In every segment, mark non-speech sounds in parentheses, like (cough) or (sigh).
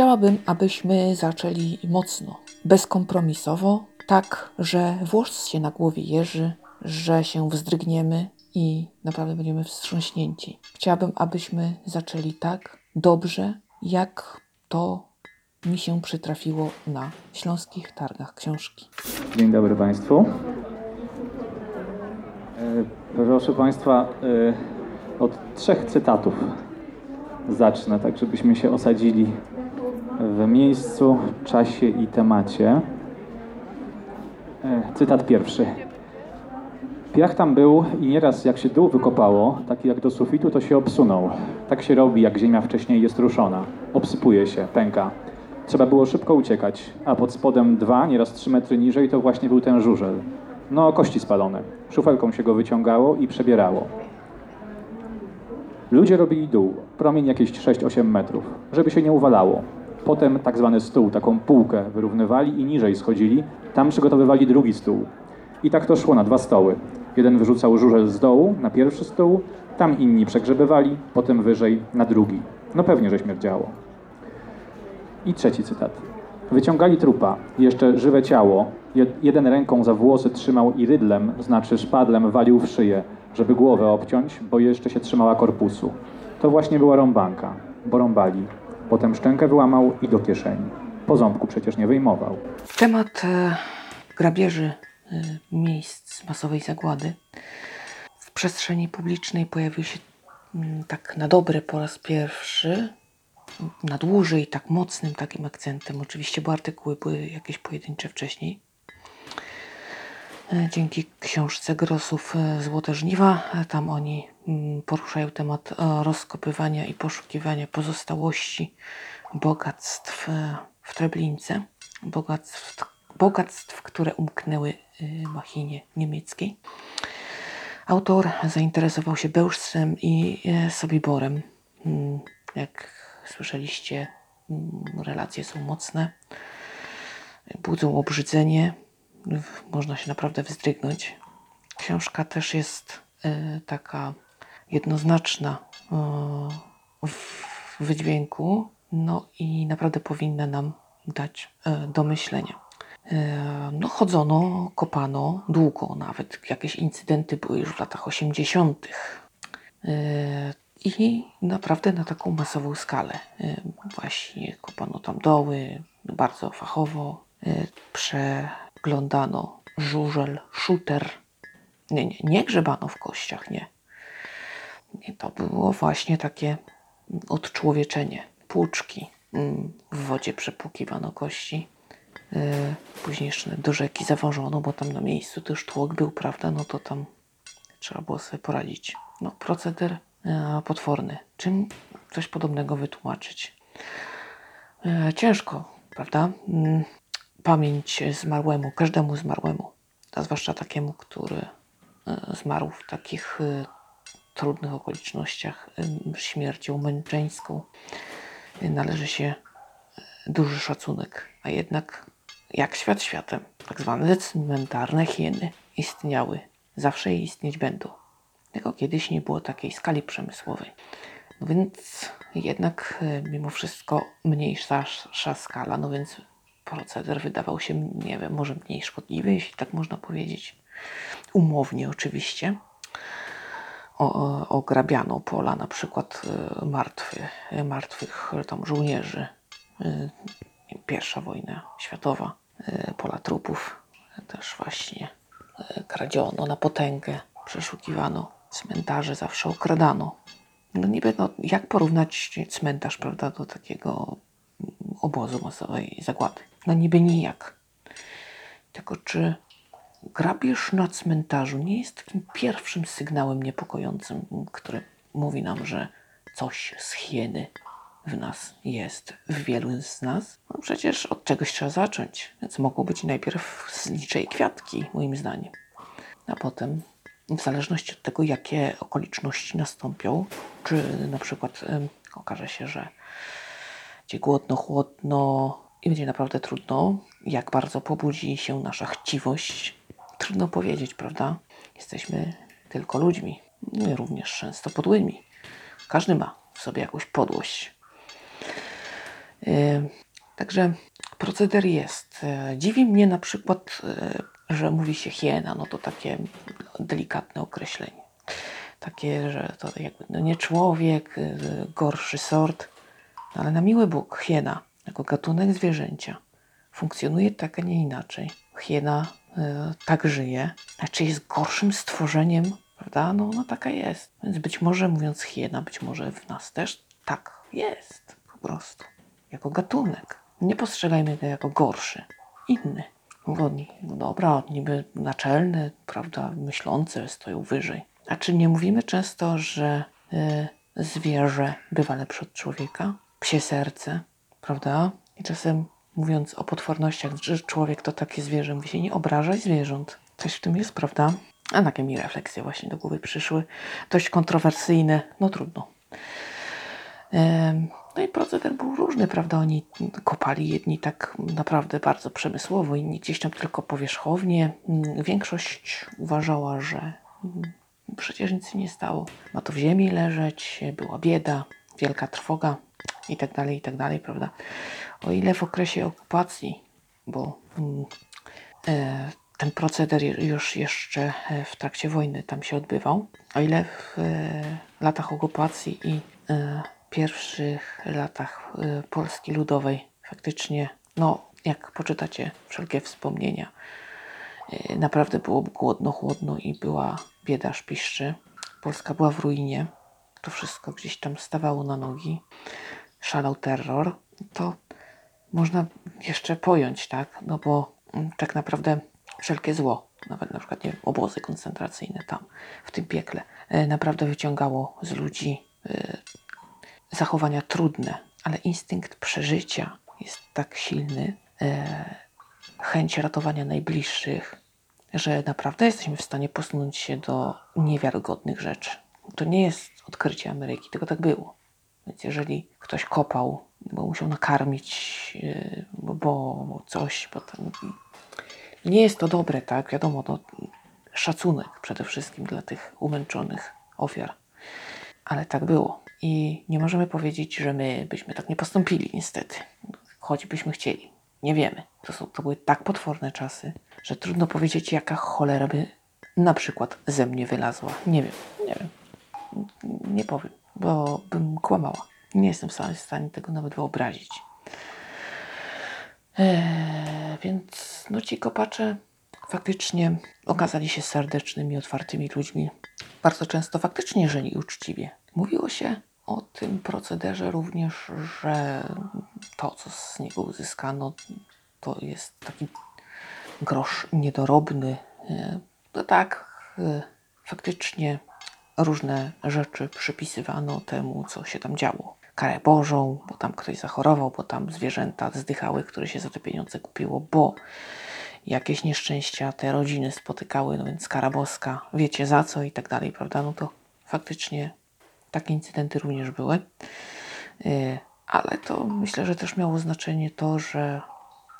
Chciałabym, abyśmy zaczęli mocno, bezkompromisowo, tak, że włos się na głowie jeży, że się wzdrygniemy i naprawdę będziemy wstrząśnięci. Chciałabym, abyśmy zaczęli tak dobrze, jak to mi się przytrafiło na śląskich targach książki. Dzień dobry Państwu. E, Proszę Państwa, e, od trzech cytatów zacznę, tak żebyśmy się osadzili w miejscu, czasie i temacie. E, Cytat pierwszy. Piach tam był i nieraz jak się dół wykopało, taki jak do sufitu, to się obsunął. Tak się robi, jak ziemia wcześniej jest ruszona. Obsypuje się, pęka. Trzeba było szybko uciekać, a pod spodem dwa, nieraz trzy metry niżej, to właśnie był ten żużel. No, kości spalone. Szufelką się go wyciągało i przebierało. Ludzie robili dół, promień jakieś 6-8 metrów, żeby się nie uwalało. Potem tak zwany stół, taką półkę wyrównywali i niżej schodzili, tam przygotowywali drugi stół. I tak to szło na dwa stoły. Jeden wyrzucał żużel z dołu na pierwszy stół, tam inni przegrzebywali, potem wyżej na drugi. No pewnie, że śmierdziało. I trzeci cytat. Wyciągali trupa, jeszcze żywe ciało. Je- Jeden ręką za włosy trzymał i rydlem, znaczy szpadlem, walił w szyję, żeby głowę obciąć, bo jeszcze się trzymała korpusu. To właśnie była rąbanka, bo rąbali. Potem szczękę wyłamał i do kieszeni. Po ząbku przecież nie wyjmował. Temat e, grabieży e, miejsc masowej zagłady w przestrzeni publicznej pojawił się mm, tak na dobre po raz pierwszy, na dłużej, tak mocnym takim akcentem. Oczywiście, bo artykuły były jakieś pojedyncze wcześniej. E, Dzięki książce Grosów e, Złote Żniwa, e, tam oni poruszają temat e, rozkopywania i poszukiwania pozostałości bogactw e, w Treblince, bogactw, bogactw które umknęły e, machinie niemieckiej. Autor zainteresował się Bełżcem i Sobiborem. Mm, Jak słyszeliście, mm, relacje są mocne, budzą obrzydzenie, można się naprawdę wzdrygnąć. Książka też jest taka jednoznaczna e, w wydźwięku, no i naprawdę powinna nam dać e, do myślenia. E, No, chodzono, kopano długo, nawet jakieś incydenty były już w latach 80. E, I naprawdę na taką masową skalę. Właśnie kopano tam doły, bardzo fachowo. Przeglądano żużel, szuter. Nie, nie, nie grzebano w kościach, nie. Nie, to było właśnie takie odczłowieczenie. Płuczki. Mm, W wodzie przepłukiwano kości. Yy, Później jeszcze do rzeki zawożono, bo tam na miejscu też tłok był, prawda? No to tam trzeba było sobie poradzić. No, proceder e, potworny. Czym coś podobnego wytłumaczyć? E, Ciężko, prawda? Mm, Pamięć zmarłemu, każdemu zmarłemu, a zwłaszcza takiemu, który zmarł w takich trudnych okolicznościach, śmiercią męczeńską, e, należy się e, duży szacunek. A jednak, jak świat światem, tak zwane cmentarne hieny istniały, zawsze i istnieć będą. Tylko kiedyś nie było takiej skali przemysłowej. No więc jednak e, mimo wszystko mniejsza sza skala, no więc proceder wydawał się, nie wiem, może mniej szkodliwy, jeśli tak można powiedzieć. Umownie oczywiście. Ograbiano pola, na przykład e, martwy, e, martwych e, tam żołnierzy. Pierwsza wojna światowa, pola trupów też właśnie kradziono na potęgę, przeszukiwano. Cmentarze zawsze okradano. No niby, no, jak porównać cmentarz, prawda, do takiego obozu masowej zagłady? No niby nijak. Tylko czy grabież na cmentarzu nie jest takim pierwszym sygnałem niepokojącym, który mówi nam, że coś z hieny w nas jest, w wielu z nas? No przecież od czegoś trzeba zacząć, więc mogą być najpierw zliczej kwiatki, moim zdaniem. A potem, w zależności od tego, jakie okoliczności nastąpią, czy na przykład okaże się, że będzie głodno, chłodno i będzie naprawdę trudno, jak bardzo pobudzi się nasza chciwość, trudno powiedzieć, prawda? Jesteśmy tylko ludźmi, no i również często podłymi. Każdy ma w sobie jakąś podłość. E, Także proceder jest. E, Dziwi mnie na przykład, e, że mówi się hiena, no to takie delikatne określenie. Takie, że to jakby no nie człowiek, gorszy sort, ale na miły Bóg, hiena jako gatunek zwierzęcia funkcjonuje tak, a nie inaczej. Hiena tak żyje, a czy jest gorszym stworzeniem, prawda? No, no taka jest. Więc być może mówiąc hiena, być może w nas też tak jest po prostu. Jako gatunek. Nie postrzegajmy go jako gorszy, inny. Bo dobra, niby naczelny, prawda, myślące stoją wyżej. A czy nie mówimy często, że y, zwierzę bywa lepsze od człowieka? Psie serce, prawda? I czasem mówiąc o potwornościach, że człowiek to takie zwierzę, mówi się nie obrażaj zwierząt. Coś w tym jest, prawda? A takie mi refleksje właśnie do głowy przyszły. Dość kontrowersyjne, no trudno. No i proceder był różny, prawda? Oni kopali jedni tak naprawdę bardzo przemysłowo, inni gdzieś tam tylko powierzchownie. Mm, Większość uważała, że mm, przecież nic nie stało. Ma to w ziemi leżeć, była bieda, wielka trwoga i tak dalej, i tak dalej, prawda? O ile w okresie okupacji, bo mm, e, ten proceder już jeszcze e, w trakcie wojny tam się odbywał, o ile w e, latach okupacji i pierwszych latach Polski Ludowej faktycznie, no jak poczytacie wszelkie wspomnienia, naprawdę było głodno, chłodno i była bieda szpiszczy. Polska była w ruinie. To wszystko gdzieś tam stawało na nogi. Szalał terror. To można jeszcze pojąć, tak? No bo mm, tak naprawdę wszelkie zło, nawet na przykład nie obozy koncentracyjne tam, w tym piekle, e, naprawdę wyciągało z ludzi e, zachowania trudne, ale instynkt przeżycia jest tak silny, e, chęć ratowania najbliższych, że naprawdę jesteśmy w stanie posunąć się do niewiarygodnych rzeczy. To nie jest odkrycie Ameryki, tylko tak było. Więc jeżeli ktoś kopał, bo musiał nakarmić, yy, bo, bo coś, bo tam... nie jest to dobre, tak? Wiadomo, to szacunek przede wszystkim dla tych umęczonych ofiar. Ale tak było. I nie możemy powiedzieć, że my byśmy tak nie postąpili, niestety. Choćbyśmy chcieli. Nie wiemy. To, są, to były tak potworne czasy, że trudno powiedzieć, jaka cholera by na przykład ze mnie wylazła. Nie wiem, nie wiem. Nie powiem, bo bym kłamała. Nie jestem w stanie- tego nawet wyobrazić. Eee, więc no ci kopacze faktycznie okazali się serdecznymi, otwartymi ludźmi. Bardzo często faktycznie żyli uczciwie. Mówiło się o tym procederze również, że to, co z niego uzyskano, to jest taki grosz niedorobny. E, No tak, e, faktycznie różne rzeczy przypisywano temu, co się tam działo. Karę Bożą, bo tam ktoś zachorował, bo tam zwierzęta zdychały, które się za te pieniądze kupiło, bo jakieś nieszczęścia te rodziny spotykały, no więc kara boska, wiecie za co i tak dalej, prawda? No to faktycznie takie incydenty również były. Yy, Ale to myślę, że też miało znaczenie to, że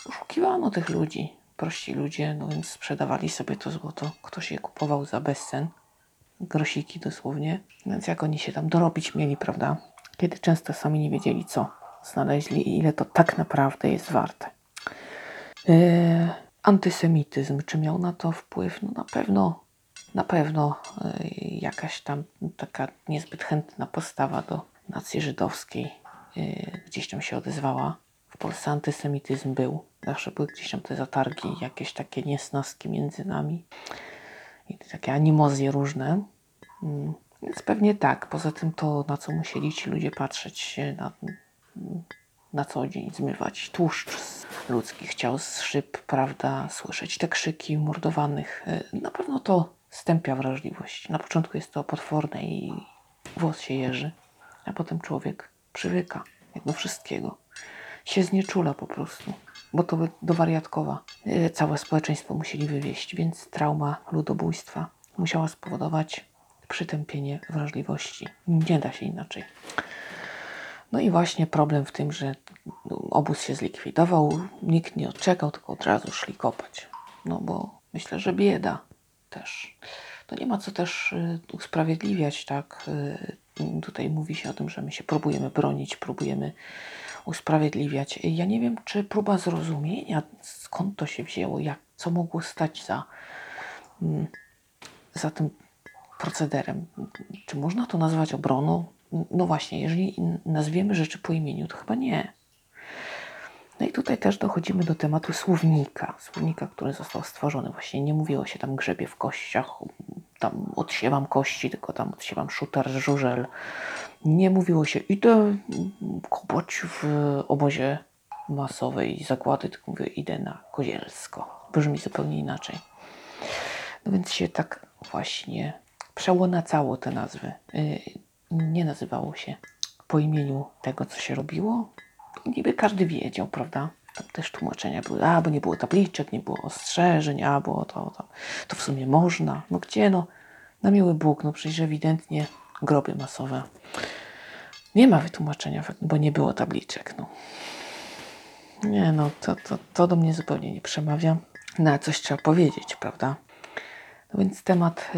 oszukiwano tych ludzi. Prości ludzie, no więc sprzedawali sobie to złoto. Ktoś je kupował za bezcen. Grosiki dosłownie. Więc jak oni się tam dorobić mieli, prawda? Kiedy często sami nie wiedzieli, co znaleźli i ile to tak naprawdę jest warte. Yy, antysemityzm, czy miał na to wpływ? No na pewno, na pewno yy, jakaś tam taka niezbyt chętna postawa do nacji żydowskiej yy, gdzieś tam się odezwała. W Polsce antysemityzm był. Zawsze były gdzieś tam te zatargi, jakieś takie niesnaski między nami i takie animozje różne. Mm, Więc pewnie tak. Poza tym to, na co musieli ci ludzie patrzeć na, na co dzień, zmywać tłuszcz z ludzkich ciał z szyb, prawda, słyszeć te krzyki mordowanych. E, Na pewno to stępia wrażliwość. Na początku jest to potworne i włos się jeży, a potem człowiek przywyka, jak do wszystkiego. Się znieczula po prostu, bo to do wariatkowa. E, Całe społeczeństwo musieli wywieźć, więc trauma ludobójstwa musiała spowodować przytępienie wrażliwości. Nie da się inaczej. No i właśnie problem w tym, że obóz się zlikwidował, nikt nie odczekał, tylko od razu szli kopać. No bo myślę, że bieda też. To nie ma co też y, usprawiedliwiać, tak? Y, tutaj mówi się o tym, że my się próbujemy bronić, próbujemy usprawiedliwiać. Ja nie wiem, czy próba zrozumienia, skąd to się wzięło, jak, co mogło stać za, mm, za tym procederem. Czy można to nazwać obroną? No właśnie, jeżeli nazwiemy rzeczy po imieniu, to chyba nie. No i tutaj też dochodzimy do tematu słownika. Słownika, który został stworzony. Właśnie nie mówiło się tam grzebie w kościach, tam odsiewam kości, tylko tam odsiewam szuter, żużel. Nie mówiło się idę kopać w obozie masowej zagłady, tylko mówię idę na Kozielsko. Brzmi zupełnie inaczej. No więc się tak właśnie przełonacało te nazwy. Yy, Nie nazywało się po imieniu tego, co się robiło. Niby każdy wiedział, prawda? Tam też tłumaczenia były, a bo nie było tabliczek, nie było ostrzeżeń, a to, to, to w sumie można. No gdzie no? Na miły Bóg, no przecież ewidentnie groby masowe. Nie ma wytłumaczenia, bo nie było tabliczek, no. Nie no, to, to, to do mnie zupełnie nie przemawia. Ale coś trzeba powiedzieć, prawda? No więc temat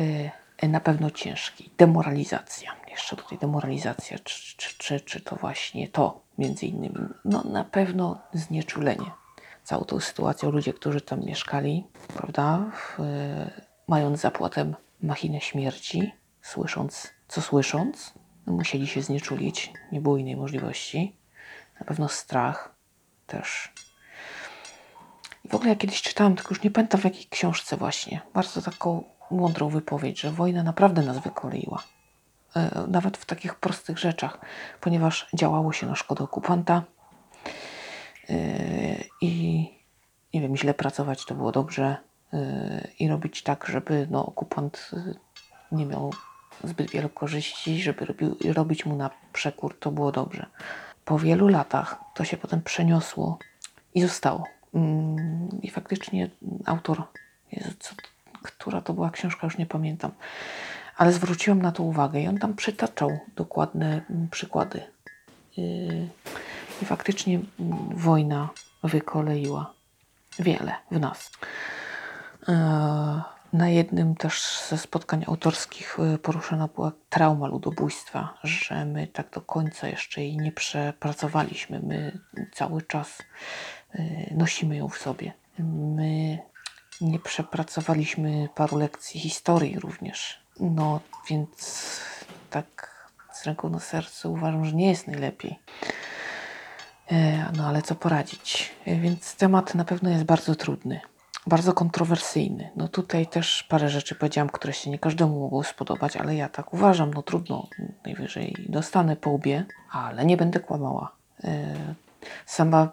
y, na pewno ciężki. Demoralizacja. Jeszcze tutaj demoralizacja. Czy, czy, czy, czy to właśnie to, między innymi? No na pewno znieczulenie. Całą tą sytuacją ludzie, którzy tam mieszkali, prawda? Y, mając zapłatem machinę śmierci, słysząc, co słysząc, musieli się znieczulić. Nie było innej możliwości. Na pewno strach też i w ogóle ja kiedyś czytałam, tylko już nie pamiętam w jakiej książce właśnie, bardzo taką mądrą wypowiedź, że wojna naprawdę nas wykoleiła. E, Nawet w takich prostych rzeczach, ponieważ działało się na szkodę okupanta e, i nie wiem, źle pracować to było dobrze e, i robić tak, żeby no, okupant nie miał zbyt wielu korzyści, żeby robić mu na przekór, to było dobrze. Po wielu latach to się potem przeniosło i zostało. Mm, I faktycznie autor, co, która to była książka, już nie pamiętam, ale zwróciłam na to uwagę i on tam przytaczał dokładne mm, przykłady. Yy, I faktycznie mm, wojna wykoleiła wiele w nas. Yy, Na jednym też ze spotkań autorskich yy, poruszona była trauma ludobójstwa, że my tak do końca jeszcze jej nie przepracowaliśmy. My cały czas nosimy ją w sobie. My nie przepracowaliśmy paru lekcji historii również. No więc tak z ręką na sercu uważam, że nie jest najlepiej. E, No ale co poradzić? E, Więc temat na pewno jest bardzo trudny, bardzo kontrowersyjny. No tutaj też parę rzeczy powiedziałam, które się nie każdemu mogą spodobać, ale ja tak uważam. No trudno, najwyżej dostanę po łbie, ale nie będę kłamała. E, Sama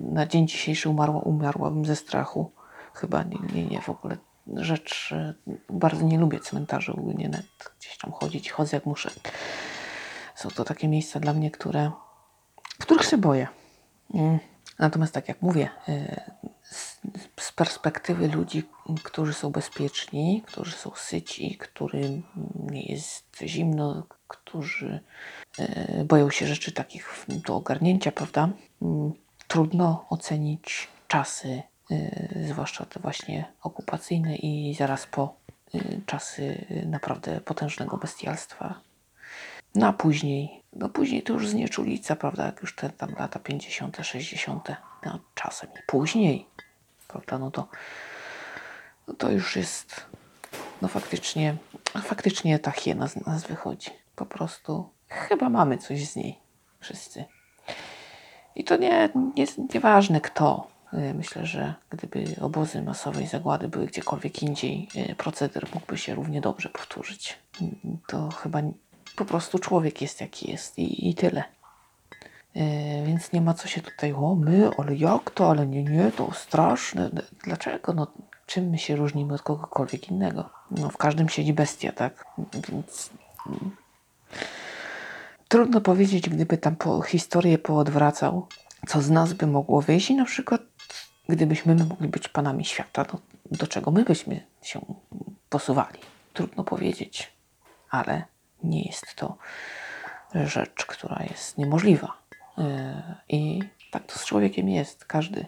na dzień dzisiejszy umarła, umarłabym ze strachu. Chyba nie, nie, nie w ogóle rzecz. e, Bardzo nie lubię cmentarzy ogólnie, nawet gdzieś tam chodzić, chodzę jak muszę. Są to takie miejsca dla mnie, które których się boję. Mm. Natomiast tak jak mówię, y, z, perspektywy ludzi, którzy są bezpieczni, którzy są syci, którym nie jest zimno, którzy y, boją się rzeczy takich do ogarnięcia, prawda? Mm, Trudno ocenić czasy, y, zwłaszcza te właśnie okupacyjne i zaraz po y, czasy y, naprawdę potężnego bestialstwa no a później, no później to już znieczulica, prawda, jak już te tam lata 50., 60., no czasem i później, prawda, no to, no to już jest, no faktycznie, faktycznie ta hiena z nas wychodzi. Po prostu chyba mamy coś z niej, wszyscy. I to nie, nie, nieważne kto. Y, Myślę, że gdyby obozy masowej zagłady były gdziekolwiek indziej, y, proceder mógłby się równie dobrze powtórzyć. To chyba po prostu człowiek jest jaki jest i, i tyle. Yy, więc nie ma co się tutaj, o my, ale jak to, ale nie, nie, to straszne. Dlaczego? No, czym my się różnimy od kogokolwiek innego? No, w każdym siedzi bestia, tak? Więc mm, trudno powiedzieć, gdyby tam po historię poodwracał, co z nas by mogło wyjść i na przykład gdybyśmy my mogli być panami świata, no, do czego my byśmy się posuwali? Trudno powiedzieć, ale nie jest to rzecz, która jest niemożliwa. Yy, I tak to z człowiekiem jest. Każdy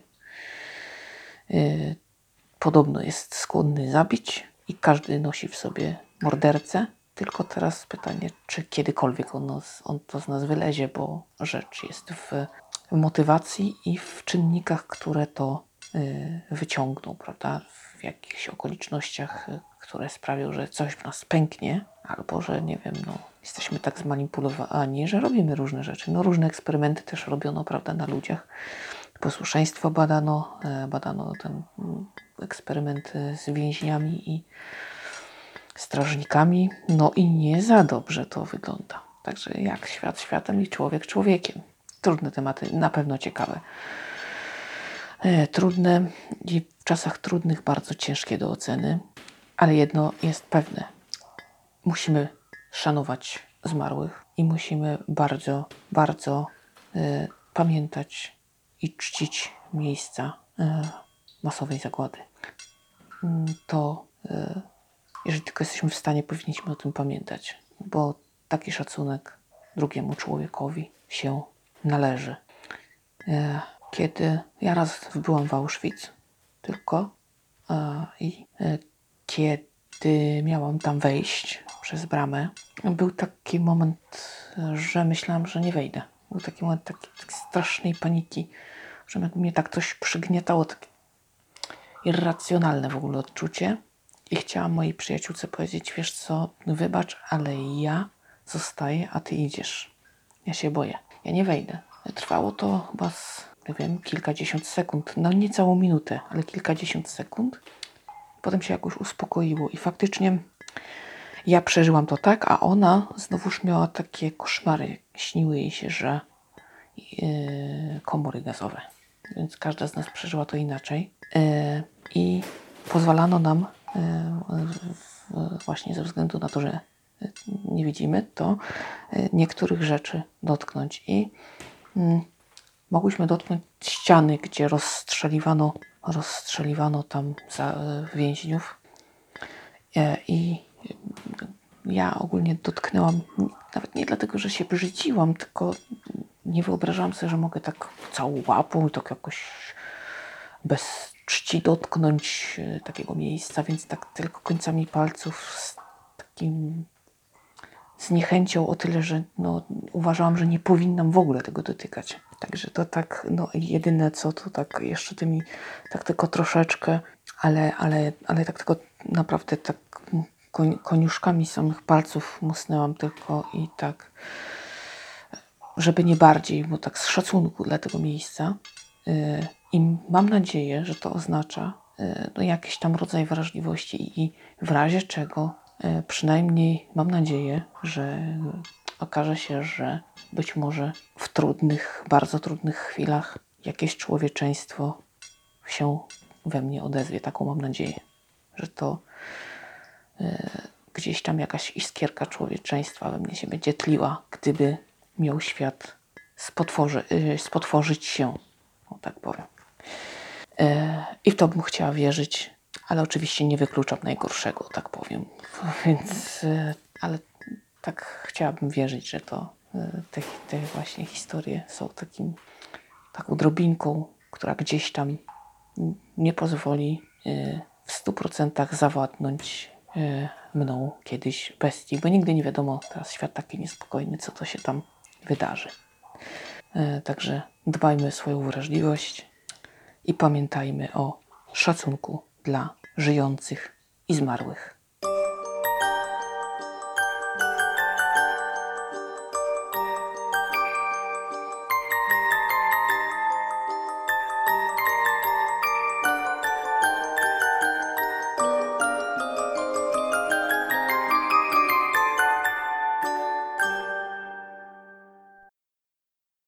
yy, podobno jest skłonny zabić i każdy nosi w sobie mordercę. Tylko teraz pytanie, czy kiedykolwiek on, on to z nas wylezie, bo rzecz jest w motywacji i w czynnikach, które to y, wyciągną, prawda? W jakichś okolicznościach, y, które sprawią, że coś w nas pęknie, albo że nie wiem, no, jesteśmy tak zmanipulowani, że robimy różne rzeczy. No, różne eksperymenty też robiono, prawda, na ludziach. Posłuszeństwo badano, e, badano ten mm, eksperyment z więźniami i strażnikami. No i nie za dobrze to wygląda. Także jak świat światem i człowiek człowiekiem. Trudne tematy, na pewno ciekawe. E, Trudne i w czasach trudnych bardzo ciężkie do oceny, ale jedno jest pewne. Musimy szanować zmarłych i musimy bardzo, bardzo e, pamiętać i czcić miejsca e, masowej zagłady. Mm, To jeżeli tylko jesteśmy w stanie, powinniśmy o tym pamiętać, bo taki szacunek drugiemu człowiekowi się należy. Kiedy ja raz byłam w Auschwitz, tylko e, i e, kiedy miałam tam wejść przez bramę, był taki moment, że myślałam, że nie wejdę. Był taki moment takiej takiej strasznej paniki, że mnie tak coś przygniatało, takie irracjonalne w ogóle odczucie. I chciałam mojej przyjaciółce powiedzieć, wiesz co, wybacz, ale ja zostaję, a ty idziesz. Ja się boję. Ja nie wejdę. Trwało to chyba, z, nie wiem, kilkadziesiąt sekund. No nie całą minutę, ale kilkadziesiąt sekund. Potem się jakoś uspokoiło i faktycznie ja przeżyłam to tak, a ona znowuż miała takie koszmary. Śniły jej się, że yy, komory gazowe. Więc każda z nas przeżyła to inaczej. Yy, I pozwalano nam, yy, właśnie ze względu na to, że nie widzimy, to yy, niektórych rzeczy dotknąć. I mm, mogłyśmy dotknąć ściany, gdzie rozstrzeliwano, rozstrzeliwano tam yy, więźniów. E, I ja ogólnie dotknęłam, nawet nie dlatego, że się brzydziłam, tylko nie wyobrażałam sobie, że mogę tak całą łapą i tak jakoś bez czci dotknąć e, takiego miejsca, więc tak tylko końcami palców z takim z niechęcią o tyle, że no, uważałam, że nie powinnam w ogóle tego dotykać. Także to tak, no jedyne co to tak jeszcze tymi, tak tylko troszeczkę, ale, ale, ale tak tylko naprawdę tak koniuszkami samych palców musnęłam tylko i tak, żeby nie bardziej, bo tak z szacunku dla tego miejsca. Yy, I mam nadzieję, że to oznacza yy, no, jakiś tam rodzaj wrażliwości i w razie czego przynajmniej mam nadzieję, że okaże się, że być może w trudnych, bardzo trudnych chwilach jakieś człowieczeństwo się we mnie odezwie. Taką mam nadzieję, że to e, gdzieś tam jakaś iskierka człowieczeństwa we mnie się będzie tliła, gdyby miał świat spotworzy, y, spotworzyć się, o tak powiem. E, I w to bym chciała wierzyć, ale oczywiście nie wykluczam najgorszego, tak powiem. (laughs) Więc, e, ale tak chciałabym wierzyć, że to e, te, te właśnie historie są takim, taką drobinką, która gdzieś tam nie pozwoli e, w stu procentach zawładnąć mną kiedyś bestii, bo nigdy nie wiadomo, teraz świat taki niespokojny, co to się tam wydarzy. Także dbajmy o swoją wrażliwość i pamiętajmy o szacunku dla żyjących i zmarłych.